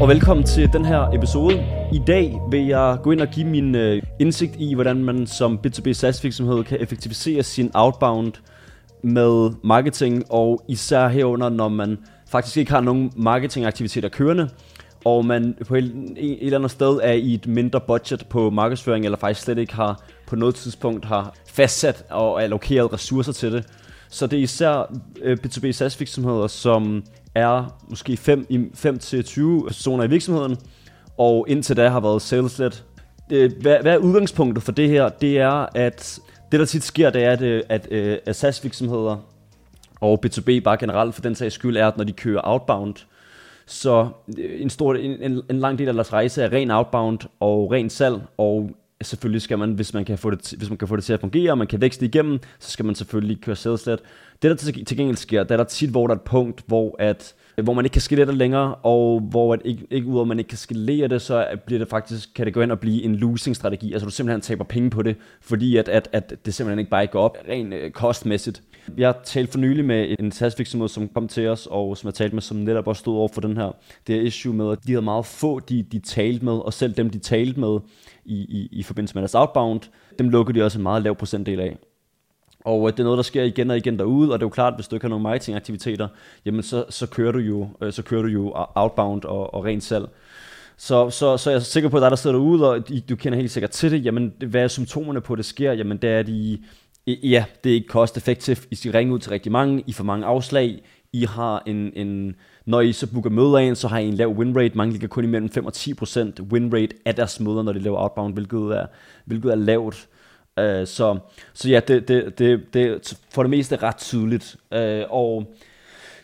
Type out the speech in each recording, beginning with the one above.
og velkommen til den her episode. I dag vil jeg gå ind og give min øh, indsigt i, hvordan man som B2B SaaS virksomhed kan effektivisere sin outbound med marketing, og især herunder, når man faktisk ikke har nogen marketingaktiviteter kørende, og man på et, et eller andet sted er i et mindre budget på markedsføring, eller faktisk slet ikke har på noget tidspunkt har fastsat og allokeret ressourcer til det. Så det er især øh, B2B SaaS virksomheder, som er måske 5-20 personer i virksomheden, og indtil da har været salesled. Øh, hvad, hvad er udgangspunktet for det her? Det er, at det der tit sker, det er, at, øh, at, øh, at SaaS virksomheder og B2B bare generelt for den sags skyld er, at når de kører outbound, så en, stor, en, en lang del af deres rejse er ren outbound og ren salg, og selvfølgelig skal man, hvis man kan få det, hvis man kan få det til at fungere, og man kan vækste igennem, så skal man selvfølgelig køre sales Det der til, til gengæld sker, der er der tit, hvor der er et punkt, hvor at hvor man ikke kan skalere det længere, og hvor at ikke, ikke udover at man ikke kan skalere det, så bliver det faktisk, kan det gå ind og blive en losing strategi, altså du simpelthen taber penge på det, fordi at, at, at det simpelthen ikke bare går op rent øh, kostmæssigt. Jeg har talt for nylig med en sas som kom til os, og som jeg talt med, som netop også stod over for den her, det her issue med, at de havde meget få, de, de talte med, og selv dem, de talte med i, i, i forbindelse med deres outbound, dem lukkede de også en meget lav procentdel af. Og øh, det er noget, der sker igen og igen derude, og det er jo klart, at hvis du ikke har nogen marketingaktiviteter, jamen så, så, kører du jo, øh, så kører du jo outbound og, og rent salg. Så, så, så jeg er sikker på, at der, der sidder derude, og du kender helt sikkert til det, jamen hvad er symptomerne på, at det sker? Jamen det er, at I, ja, det er ikke cost effective, I skal ringe ud til rigtig mange, I får mange afslag, I har en, en når I så booker møder så har I en lav win rate. Mange ligger kun imellem 5 og 10% win rate af deres møder, når de laver outbound, hvilket er, hvilket er lavt. Uh, så, så ja, det, det, det, det for det meste ret tydeligt. Uh, og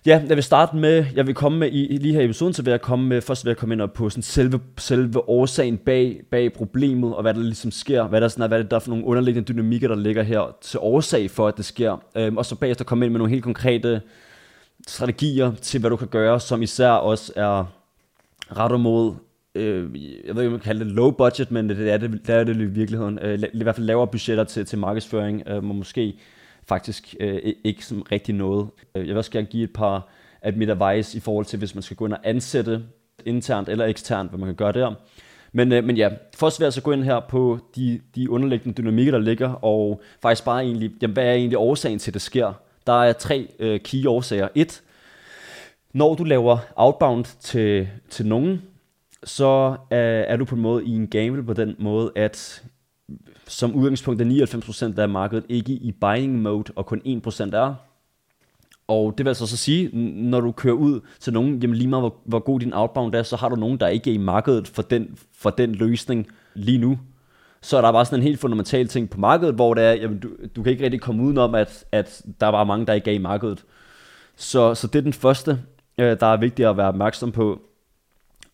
ja, jeg vil starte med, jeg vil komme med, i, lige her i episoden, så vil jeg komme med, først vil jeg komme ind på sådan selve, selve årsagen bag, bag problemet, og hvad der ligesom sker, hvad der, sådan er, hvad der er for nogle underliggende dynamikker, der ligger her til årsag for, at det sker. Øhm, og så bagefter komme ind med nogle helt konkrete strategier til, hvad du kan gøre, som især også er rettet mod øh, jeg ved ikke, om man kan kalde det low budget, men det er det, det, er det i virkeligheden. Øh, I hvert fald lavere budgetter til, til markedsføring, øh, må måske faktisk øh, ikke som rigtig noget. Øh, jeg vil også gerne give et par af mit advice i forhold til, hvis man skal gå ind og ansætte internt eller eksternt, hvad man kan gøre der. Men, øh, men ja, først vil jeg gå ind her på de, de underliggende dynamikker, der ligger, og faktisk bare egentlig, jamen, hvad er egentlig årsagen til, at det sker? Der er tre øh, key årsager. Et, når du laver outbound til, til nogen, så øh, er du på en måde i en gamble på den måde, at som udgangspunkt er 99% af markedet ikke i buying mode, og kun 1% er. Og det vil altså så sige, når du kører ud til nogen, jamen lige meget hvor, hvor god din outbound er, så har du nogen, der ikke er i markedet for den, for den løsning lige nu. Så er der bare sådan en helt fundamental ting på markedet, hvor det er, jamen du, du kan ikke rigtig komme udenom, at, at der var mange, der ikke er i markedet. Så, så det er den første, øh, der er vigtigt at være opmærksom på.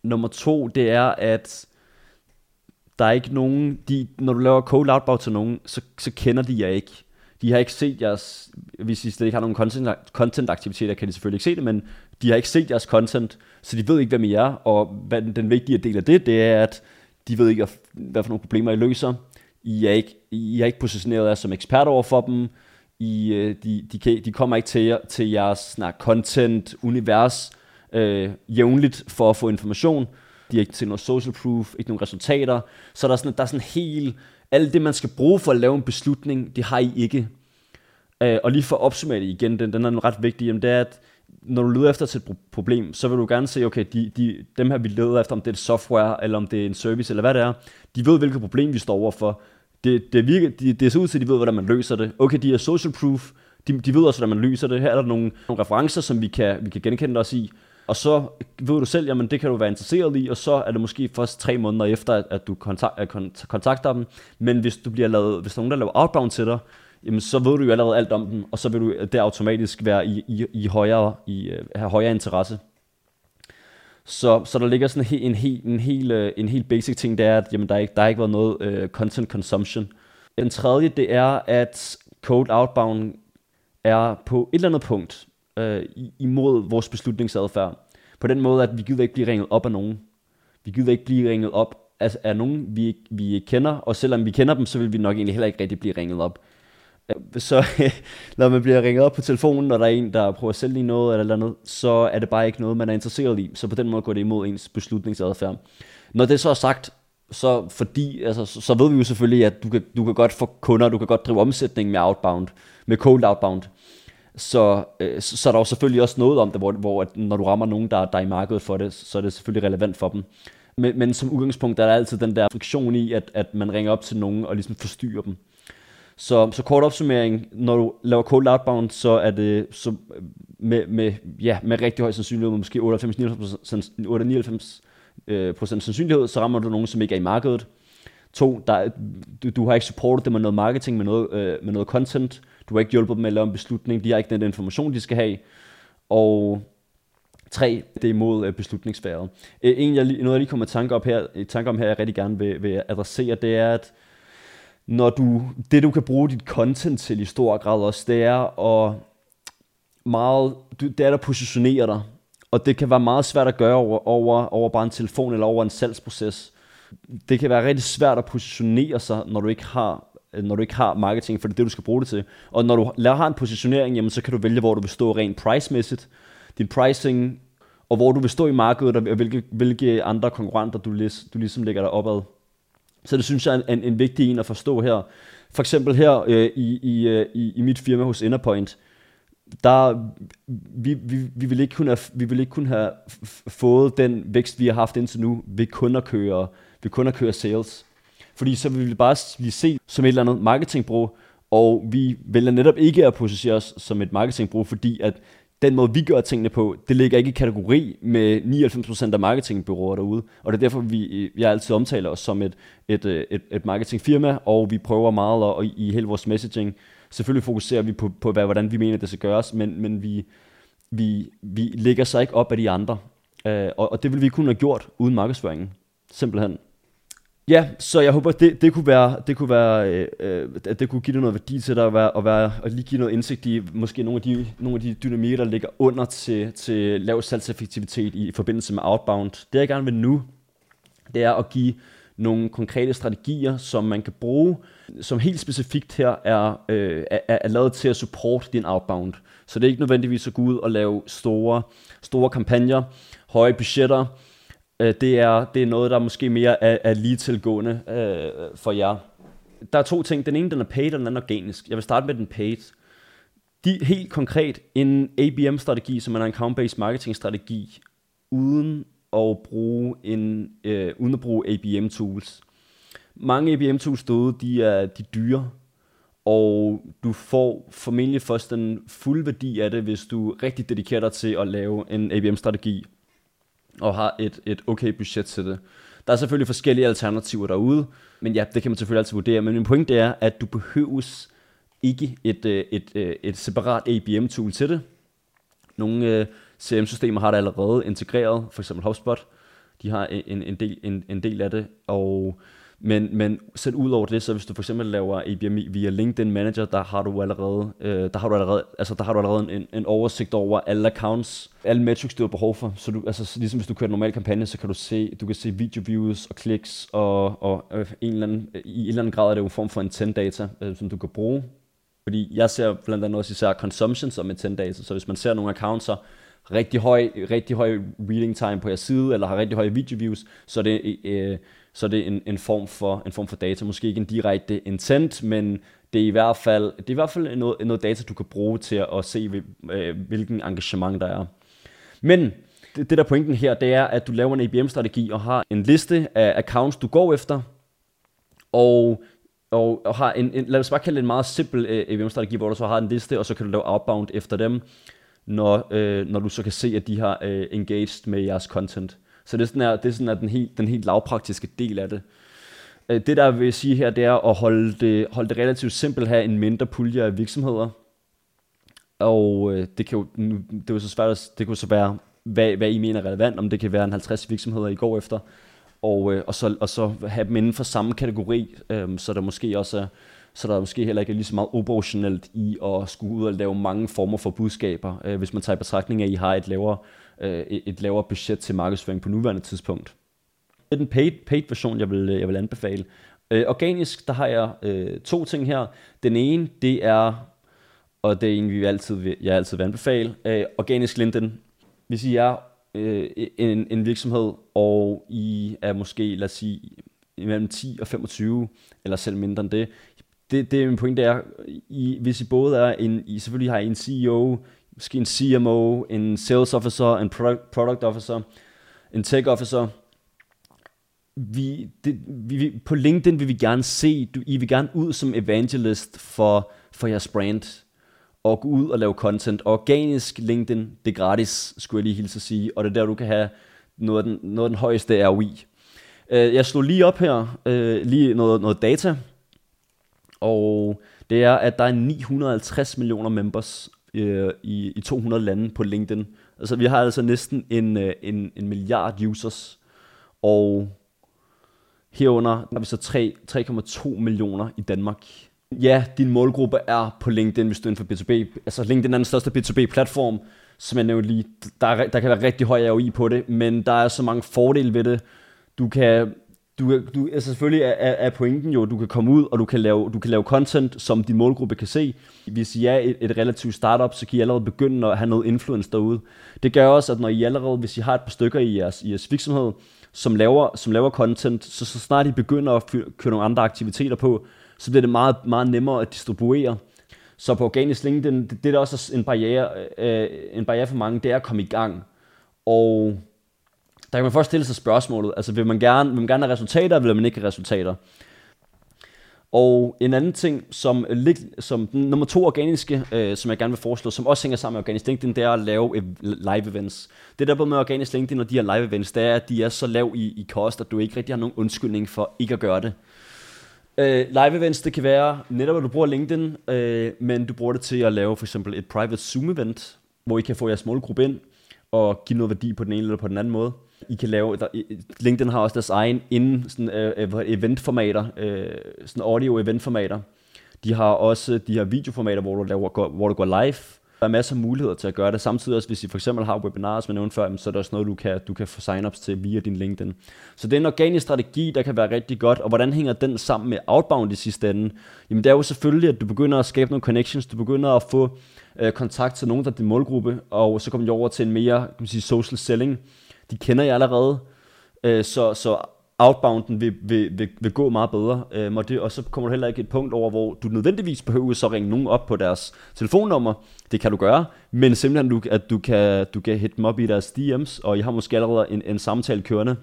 Nummer to, det er, at der er ikke nogen, de, når du laver cold outbound til nogen, så, så kender de jer ikke. De har ikke set jeres, hvis I slet ikke har nogen content, content aktiviteter, kan de selvfølgelig ikke se det, men de har ikke set jeres content, så de ved ikke, hvem I er, og hvad den, vigtige del af det, det er, at de ved ikke, hvad for nogle problemer I løser. I er ikke, I er ikke positioneret jer som ekspert over for dem. I, øh, de, de, kan, de kommer ikke til, jer, til jeres snak, content, univers, øh, jævnligt for at få information. De har ikke set noget social proof, ikke nogen resultater. Så der er sådan, der er sådan helt, alt det man skal bruge for at lave en beslutning, det har I ikke. Øh, og lige for at opsummere det igen, den, den er ret vigtig, jamen det er, at når du leder efter til et problem, så vil du gerne se, okay, de, de, dem her vi leder efter, om det er et software, eller om det er en service, eller hvad det er, de ved, hvilket problem vi står overfor. Det, det, virker, det, det ser ud til, at de ved, hvordan man løser det. Okay, de er social proof, de, de ved også, hvordan man løser det. Her er der nogle, nogle referencer, som vi kan, vi kan genkende os i. Og så ved du selv, jamen det kan du være interesseret i, og så er det måske først tre måneder efter, at du kontakter dem. Men hvis, du bliver lavet, hvis der er nogen, der laver outbound til dig, jamen så ved du jo allerede alt om dem, og så vil du det automatisk være i, i, i højere, i, øh, have højere interesse. Så, så der ligger sådan en, en, en, øh, en, helt, en helt basic ting, det er, at jamen, der, er ikke, der er ikke været noget uh, content consumption. Den tredje, det er, at code outbound er på et eller andet punkt øh, imod vores beslutningsadfærd. På den måde, at vi gider ikke blive ringet op af nogen. Vi gider ikke blive ringet op af, af nogen, vi, vi kender, og selvom vi kender dem, så vil vi nok egentlig heller ikke rigtig blive ringet op. Øh, så når man bliver ringet op på telefonen, når der er en, der prøver at sælge noget eller andet, så er det bare ikke noget, man er interesseret i. Så på den måde går det imod ens beslutningsadfærd. Når det så er sagt, så fordi, altså, så ved vi jo selvfølgelig, at du kan, du kan godt få kunder, du kan godt drive omsætning med outbound, med cold outbound. Så, øh, så, så er der jo selvfølgelig også noget om det, hvor, hvor at når du rammer nogen, der, der er i markedet for det, så er det selvfølgelig relevant for dem. Men, men som udgangspunkt er der altid den der friktion i, at, at man ringer op til nogen og ligesom forstyrrer dem. Så, så kort opsummering, når du laver cold outbound, så er det så med, med, ja, med rigtig høj sandsynlighed, måske 98-99 øh, procent sandsynlighed, så rammer du nogen, som ikke er i markedet. To, der, du, du har ikke supportet dem med noget marketing, med noget, øh, med noget content. Du har ikke hjulpet dem med at lave en beslutning. De har ikke den information, de skal have. Og tre, det er imod øh, beslutningsfæret. Øh, en, jeg, noget, jeg lige kommer i tanke, op her, i tanke om her, jeg rigtig gerne vil, vil adressere, det er, at når du, det du kan bruge dit content til i stor grad også, det er at meget, det er at positionere dig. Og det kan være meget svært at gøre over, over, over bare en telefon eller over en salgsproces. Det kan være rigtig svært at positionere sig, når du ikke har Øh, når du ikke har marketing, for det er det, du skal bruge det til. Og når du har en positionering, jamen, så kan du vælge, hvor du vil stå rent pricemæssigt, Din pricing, og hvor du vil stå i markedet, og hvilke, hvilke andre konkurrenter du, du ligesom lægger dig opad. Så det synes jeg er en, en vigtig en at forstå her. For eksempel her øh, i, i, øh, i, i mit firma hos Innerpoint, der vi, vi, vi, vil ikke kunne have, vi vil ikke kunne have fået den vækst, vi har haft indtil nu, ved kun at køre, ved kun at køre sales. Fordi så vil vi bare blive set som et eller andet marketingbureau, og vi vælger netop ikke at positionere os som et marketingbureau, fordi at den måde, vi gør tingene på, det ligger ikke i kategori med 99% af marketingbyråer derude. Og det er derfor, vi jeg altid omtaler os som et, et, et, et marketingfirma, og vi prøver meget og i hele vores messaging. Selvfølgelig fokuserer vi på, på hvad, hvordan vi mener, det skal gøres, men, men vi, vi, vi lægger sig ikke op af de andre. Uh, og, og det vil vi kun have gjort uden markedsføringen. Simpelthen. Ja, så jeg håber, det, det kunne være, det kunne være, øh, øh, at det kunne give dig noget værdi til dig at, være, at, være, at lige give noget indsigt i måske nogle af de, nogle af de dynamikker, der ligger under til, til lav salgseffektivitet i forbindelse med outbound. Det jeg gerne vil nu, det er at give nogle konkrete strategier, som man kan bruge, som helt specifikt her er, øh, er, er lavet til at supporte din outbound. Så det er ikke nødvendigvis at gå ud og lave store, store kampagner, høje budgetter, Øh, det, er, det er noget, der måske mere er, er lige tilgående øh, for jer. Der er to ting. Den ene den er paid, og den anden er organisk. Jeg vil starte med den paid. De, helt konkret, en ABM-strategi, som er en account-based marketing-strategi, uden at bruge, en, øh, uden at bruge ABM-tools. Mange ABM-tools derude, de er de dyre, og du får formentlig først den fulde værdi af det, hvis du rigtig dedikerer dig til at lave en ABM-strategi og har et, et okay budget til det. Der er selvfølgelig forskellige alternativer derude, men ja, det kan man selvfølgelig altid vurdere. Men min pointe er, at du behøves ikke et, øh, et, et, et separat ABM-tool til det. Nogle øh, uh, CRM-systemer har det allerede integreret, for eksempel HubSpot. De har en, en, del, en, en del af det, og men, men selv ud over det, så hvis du for eksempel laver ABM via LinkedIn Manager, der har du allerede, øh, der har du allerede, altså der har du allerede en, en oversigt over alle accounts, alle metrics, du har behov for. Så du, altså ligesom hvis du kører en normal kampagne, så kan du se, du kan se video views og kliks, og, og øh, en eller anden, i en eller anden grad er det jo en form for intent data, øh, som du kan bruge. Fordi jeg ser blandt andet også især consumption som intent data, så hvis man ser nogle accounts, så rigtig høj, rigtig høj reading time på jeres side, eller har rigtig høje video views, så er det øh, så er det en, en, form for, en form for data. Måske ikke en direkte intent, men det er i hvert fald, det er i hvert fald noget, noget data, du kan bruge til at se, øh, hvilken engagement der er. Men det, det der pointen her, det er, at du laver en ABM-strategi og har en liste af accounts, du går efter, og, og, og har en, en, lad os bare kalde det en meget simpel øh, ABM-strategi, hvor du så har en liste, og så kan du lave outbound efter dem, når, øh, når du så kan se, at de har øh, engaged med jeres content. Så det er sådan, her, det er sådan her, den, helt, den helt lavpraktiske del af det. Øh, det der vil sige her, det er at holde det, holde det relativt simpelt, have en mindre pulje af virksomheder. Og øh, det kan jo, det er jo så svært, det kunne så være, hvad, hvad I mener er relevant, om det kan være en 50 virksomheder, I går efter, og, øh, og, så, og så have dem inden for samme kategori, øh, så der måske også er, så der måske heller ikke er lige så meget operationelt i at skulle ud og lave mange former for budskaber, øh, hvis man tager i betragtning af, at I har et lavere øh, et lavere budget til markedsføring på nuværende tidspunkt. Det er den paid, paid version, jeg vil, jeg vil anbefale. Øh, organisk, der har jeg øh, to ting her. Den ene, det er, og det er en, vi altid, jeg altid vil anbefale, øh, organisk LinkedIn. Hvis I er øh, en, en virksomhed, og I er måske, lad os sige, mellem 10 og 25, eller selv mindre end det, det, det er min pointe, er, I, hvis I både er en, I selvfølgelig har en CEO, måske en CMO, en sales officer, en product, product officer, en tech officer, vi, det, vi, på LinkedIn vil vi gerne se, du, I vil gerne ud som evangelist for, for jeres brand, og gå ud og lave content. Organisk LinkedIn, det er gratis, skulle jeg lige hilse at sige, og det er der, du kan have noget af den, noget af den højeste ROI. Øh, jeg slog lige op her, øh, lige noget, noget data, og det er, at der er 950 millioner members øh, i, i 200 lande på LinkedIn. Altså vi har altså næsten en, øh, en, en milliard users, og Herunder har vi så 3,2 millioner i Danmark. Ja, din målgruppe er på LinkedIn, hvis du er inden for B2B. Altså LinkedIn er den største B2B-platform, som jeg nævnte lige. Der, er, der kan være rigtig høj ROI på det, men der er så mange fordele ved det. Du kan, du, du, altså selvfølgelig er, er pointen jo, at du kan komme ud, og du kan, lave, du kan lave content, som din målgruppe kan se. Hvis I er et, et relativt startup, så kan I allerede begynde at have noget influence derude. Det gør også, at når I allerede, hvis I har et par stykker i jeres, i jeres virksomhed, som laver, som laver content, så, så snart I begynder at køre nogle andre aktiviteter på, så bliver det meget, meget nemmere at distribuere. Så på organisk LinkedIn, det, det er også en barriere, øh, øh, en barriere for mange, det er at komme i gang. Og der kan man først stille sig spørgsmålet, altså vil man gerne, vil man gerne have resultater, eller vil man ikke have resultater? Og en anden ting, som, som den nummer to organiske, øh, som jeg gerne vil foreslå, som også hænger sammen med organisk LinkedIn, det er at lave live events. Det der både med organisk LinkedIn og de her live events, det er, at de er så lav i, i kost, at du ikke rigtig har nogen undskyldning for ikke at gøre det. Øh, live events, det kan være netop, at du bruger LinkedIn, øh, men du bruger det til at lave for eksempel et private Zoom-event, hvor I kan få jeres målgruppe ind og give noget værdi på den ene eller på den anden måde. I kan lave, der, LinkedIn har også deres egen inden sådan, uh, eventformater, uh, sådan audio eventformater. De har også de her videoformater, hvor du, laver, hvor du går live. Der er masser af muligheder til at gøre det. Samtidig også, hvis I for eksempel har webinarer, som jeg nævnte før, så er der også noget, du kan, du kan få sign-ups til via din LinkedIn. Så det er en organisk strategi, der kan være rigtig godt. Og hvordan hænger den sammen med outbound i sidste ende? Jamen det er jo selvfølgelig, at du begynder at skabe nogle connections, du begynder at få øh, kontakt til nogen, der er din målgruppe, og så kommer du over til en mere kan man sige, social selling, de kender jeg allerede, øh, så, så outbounden vil, vil, vil, vil gå meget bedre, øh, og, det, og så kommer du heller ikke et punkt over, hvor du nødvendigvis behøver så ringe nogen op på deres telefonnummer, det kan du gøre, men simpelthen du, at du kan, du kan hit dem op i deres DM's, og I har måske allerede en, en samtale kørende,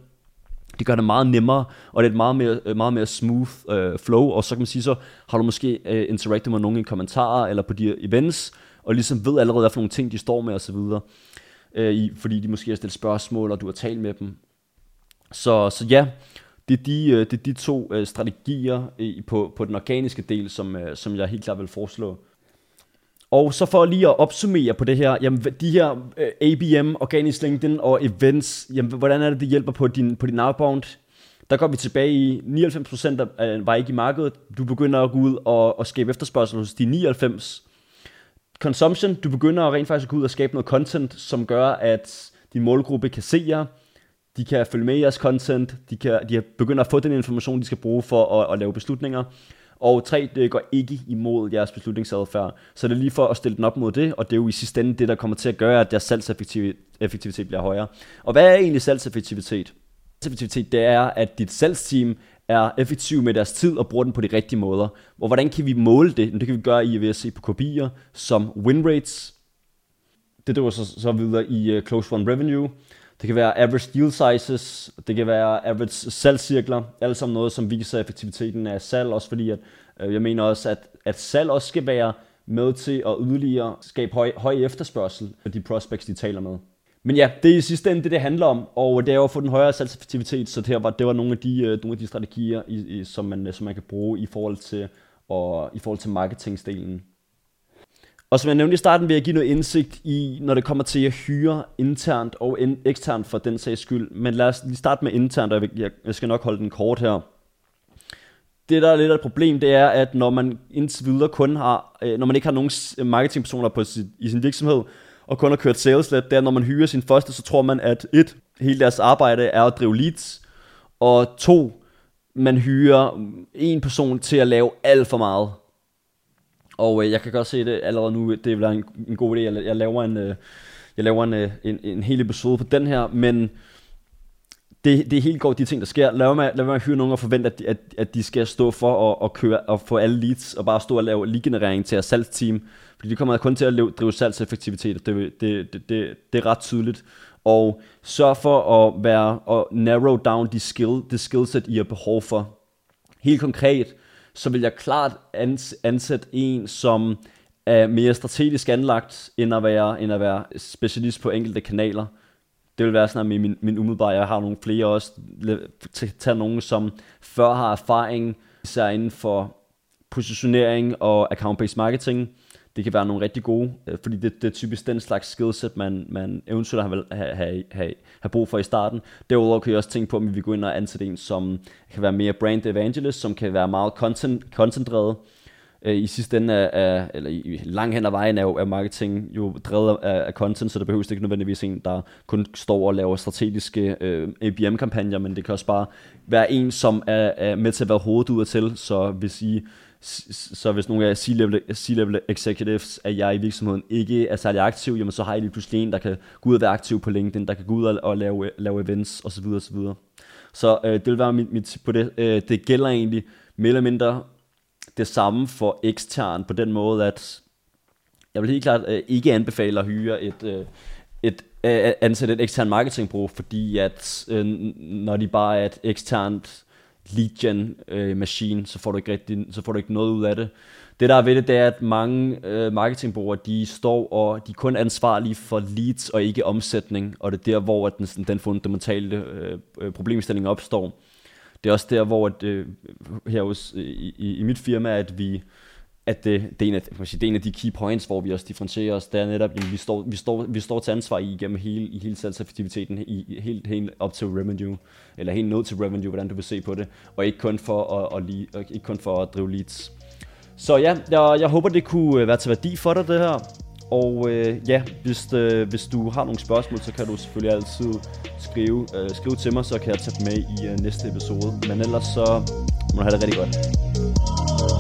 det gør det meget nemmere, og det er et meget mere, øh, meget mere smooth øh, flow, og så kan man sige, så har du måske øh, interageret med nogen i kommentarer, eller på de events, og ligesom ved allerede, hvad for nogle ting de står med osv øh, i, fordi de måske har stillet spørgsmål, og du har talt med dem. Så, så ja, det er de, øh, det er de to øh, strategier øh, på, på den organiske del, som, øh, som jeg helt klart vil foreslå. Og så for lige at opsummere på det her, jamen de her øh, ABM, Organisk LinkedIn og events, jamen hvordan er det, det hjælper på din, på din outbound? Der går vi tilbage i 99% var ikke i markedet. Du begynder at gå ud og, og skabe efterspørgsel hos de 99 consumption, du begynder rent faktisk at gå ud og skabe noget content, som gør, at din målgruppe kan se jer, de kan følge med i jeres content, de, kan, de begynder at få den information, de skal bruge for at, at lave beslutninger. Og tre, det går ikke imod jeres beslutningsadfærd. Så det er lige for at stille den op mod det, og det er jo i sidste ende det, der kommer til at gøre, at jeres salgseffektivitet bliver højere. Og hvad er egentlig salgseffektivitet? Salgseffektivitet, det er, at dit salgsteam er effektive med deres tid og bruger den på de rigtige måder. Og hvordan kan vi måle det? Det kan vi gøre i ved at se på kopier som win rates. Det driver så, så videre i øh, close run revenue. Det kan være average deal sizes, det kan være average salgscirkler, alt sammen noget, som viser effektiviteten af salg, også fordi at, øh, jeg mener også, at, at salg også skal være med til at yderligere skabe høj, høj efterspørgsel for de prospects, de taler med. Men ja, det er i sidste ende det, det handler om, og det er jo at få den højere salgseffektivitet, så det, her var, det var nogle af de, øh, nogle af de strategier, i, i, som, man, øh, som man kan bruge i forhold til, og, i forhold til marketingsdelen. Og som jeg nævnte i starten, vil jeg give noget indsigt i, når det kommer til at hyre internt og eksternt for den sags skyld. Men lad os lige starte med internt, og jeg, jeg skal nok holde den kort her. Det, der er lidt af et problem, det er, at når man indtil videre kun har, øh, når man ikke har nogen marketingpersoner på sit, i sin virksomhed, og kun har kørt sales led, det er, når man hyrer sin første, så tror man, at et, hele deres arbejde er at drive leads, og to, man hyrer en person til at lave alt for meget. Og øh, jeg kan godt se det allerede nu, det er en, en god idé, jeg, jeg laver en, øh, jeg laver en, øh, en, en hel episode på den her, men det, det er helt godt de ting, der sker. Lad mig, lad mig hyre nogen og forvente, at de, at, at de skal stå for at, at køre og få alle leads, og bare stå og lave lead-generering til jeres salgsteam, fordi de kommer kun til at leve, drive salgseffektivitet, det, det, det, det, det er ret tydeligt. Og sørg for at være og narrow down de skill, det skillset, I har behov for. Helt konkret, så vil jeg klart ansætte en, som er mere strategisk anlagt, end at være, end at være specialist på enkelte kanaler. Det vil være sådan, at min, min umiddelbare, jeg har nogle flere også, tage nogen, som før har erfaring, især inden for positionering og account-based marketing, det kan være nogle rigtig gode, øh, fordi det, det er typisk den slags skillset, man, man eventuelt har, have, have, have, have brug for i starten. Derudover kan jeg også tænke på, om vi går ind og ansætte en, som kan være mere brand evangelist, som kan være meget content, content-drevet. Øh, I sidste ende er, eller i lang hen ad vejen er, jo, er marketing jo drevet af, af content, så der behøves ikke nødvendigvis en, der kun står og laver strategiske øh, ABM-kampagner, men det kan også bare være en, som er, er med til at være hovedet ud til, så hvis I så hvis nogle af C-level, C-level executives af jer i virksomheden ikke er særlig aktiv, jamen så har I lige pludselig en, der kan gå ud og være aktiv på LinkedIn, der kan gå ud og, og lave, lave events osv. osv. Så øh, det vil være mit, mit på det. Øh, det gælder egentlig mere eller mindre det samme for ekstern på den måde, at jeg vil helt klart øh, ikke anbefale at hyre et, øh, et øh, ansætte et ekstern marketingbureau, fordi at øh, når de bare er et eksternt lead gen øh, machine, så får du ikke rigtig, så får du ikke noget ud af det. Det der er ved det, det er, at mange øh, marketingbrugere, de står og de er kun ansvarlige for leads og ikke omsætning, og det er der, hvor den, den fundamentale øh, øh, problemstilling opstår. Det er også der, hvor at, øh, her hos, øh, i, i, i mit firma, at vi at det, det, er en af, man sige, det er en af de key points, hvor vi også differentierer os, det er netop, at vi står, vi står, vi står til ansvar i gennem hele, i hele salgseffektiviteten, i, helt, helt op til revenue, eller helt ned til revenue, hvordan du vil se på det, og ikke kun for at, at, at, ikke kun for at drive leads. Så ja, jeg, jeg håber, det kunne øh, være til værdi for dig, det her. Og øh, ja, hvis, øh, hvis du har nogle spørgsmål, så kan du selvfølgelig altid skrive, øh, skrive til mig, så kan jeg tage dem med i øh, næste episode. Men ellers så må du have det rigtig godt.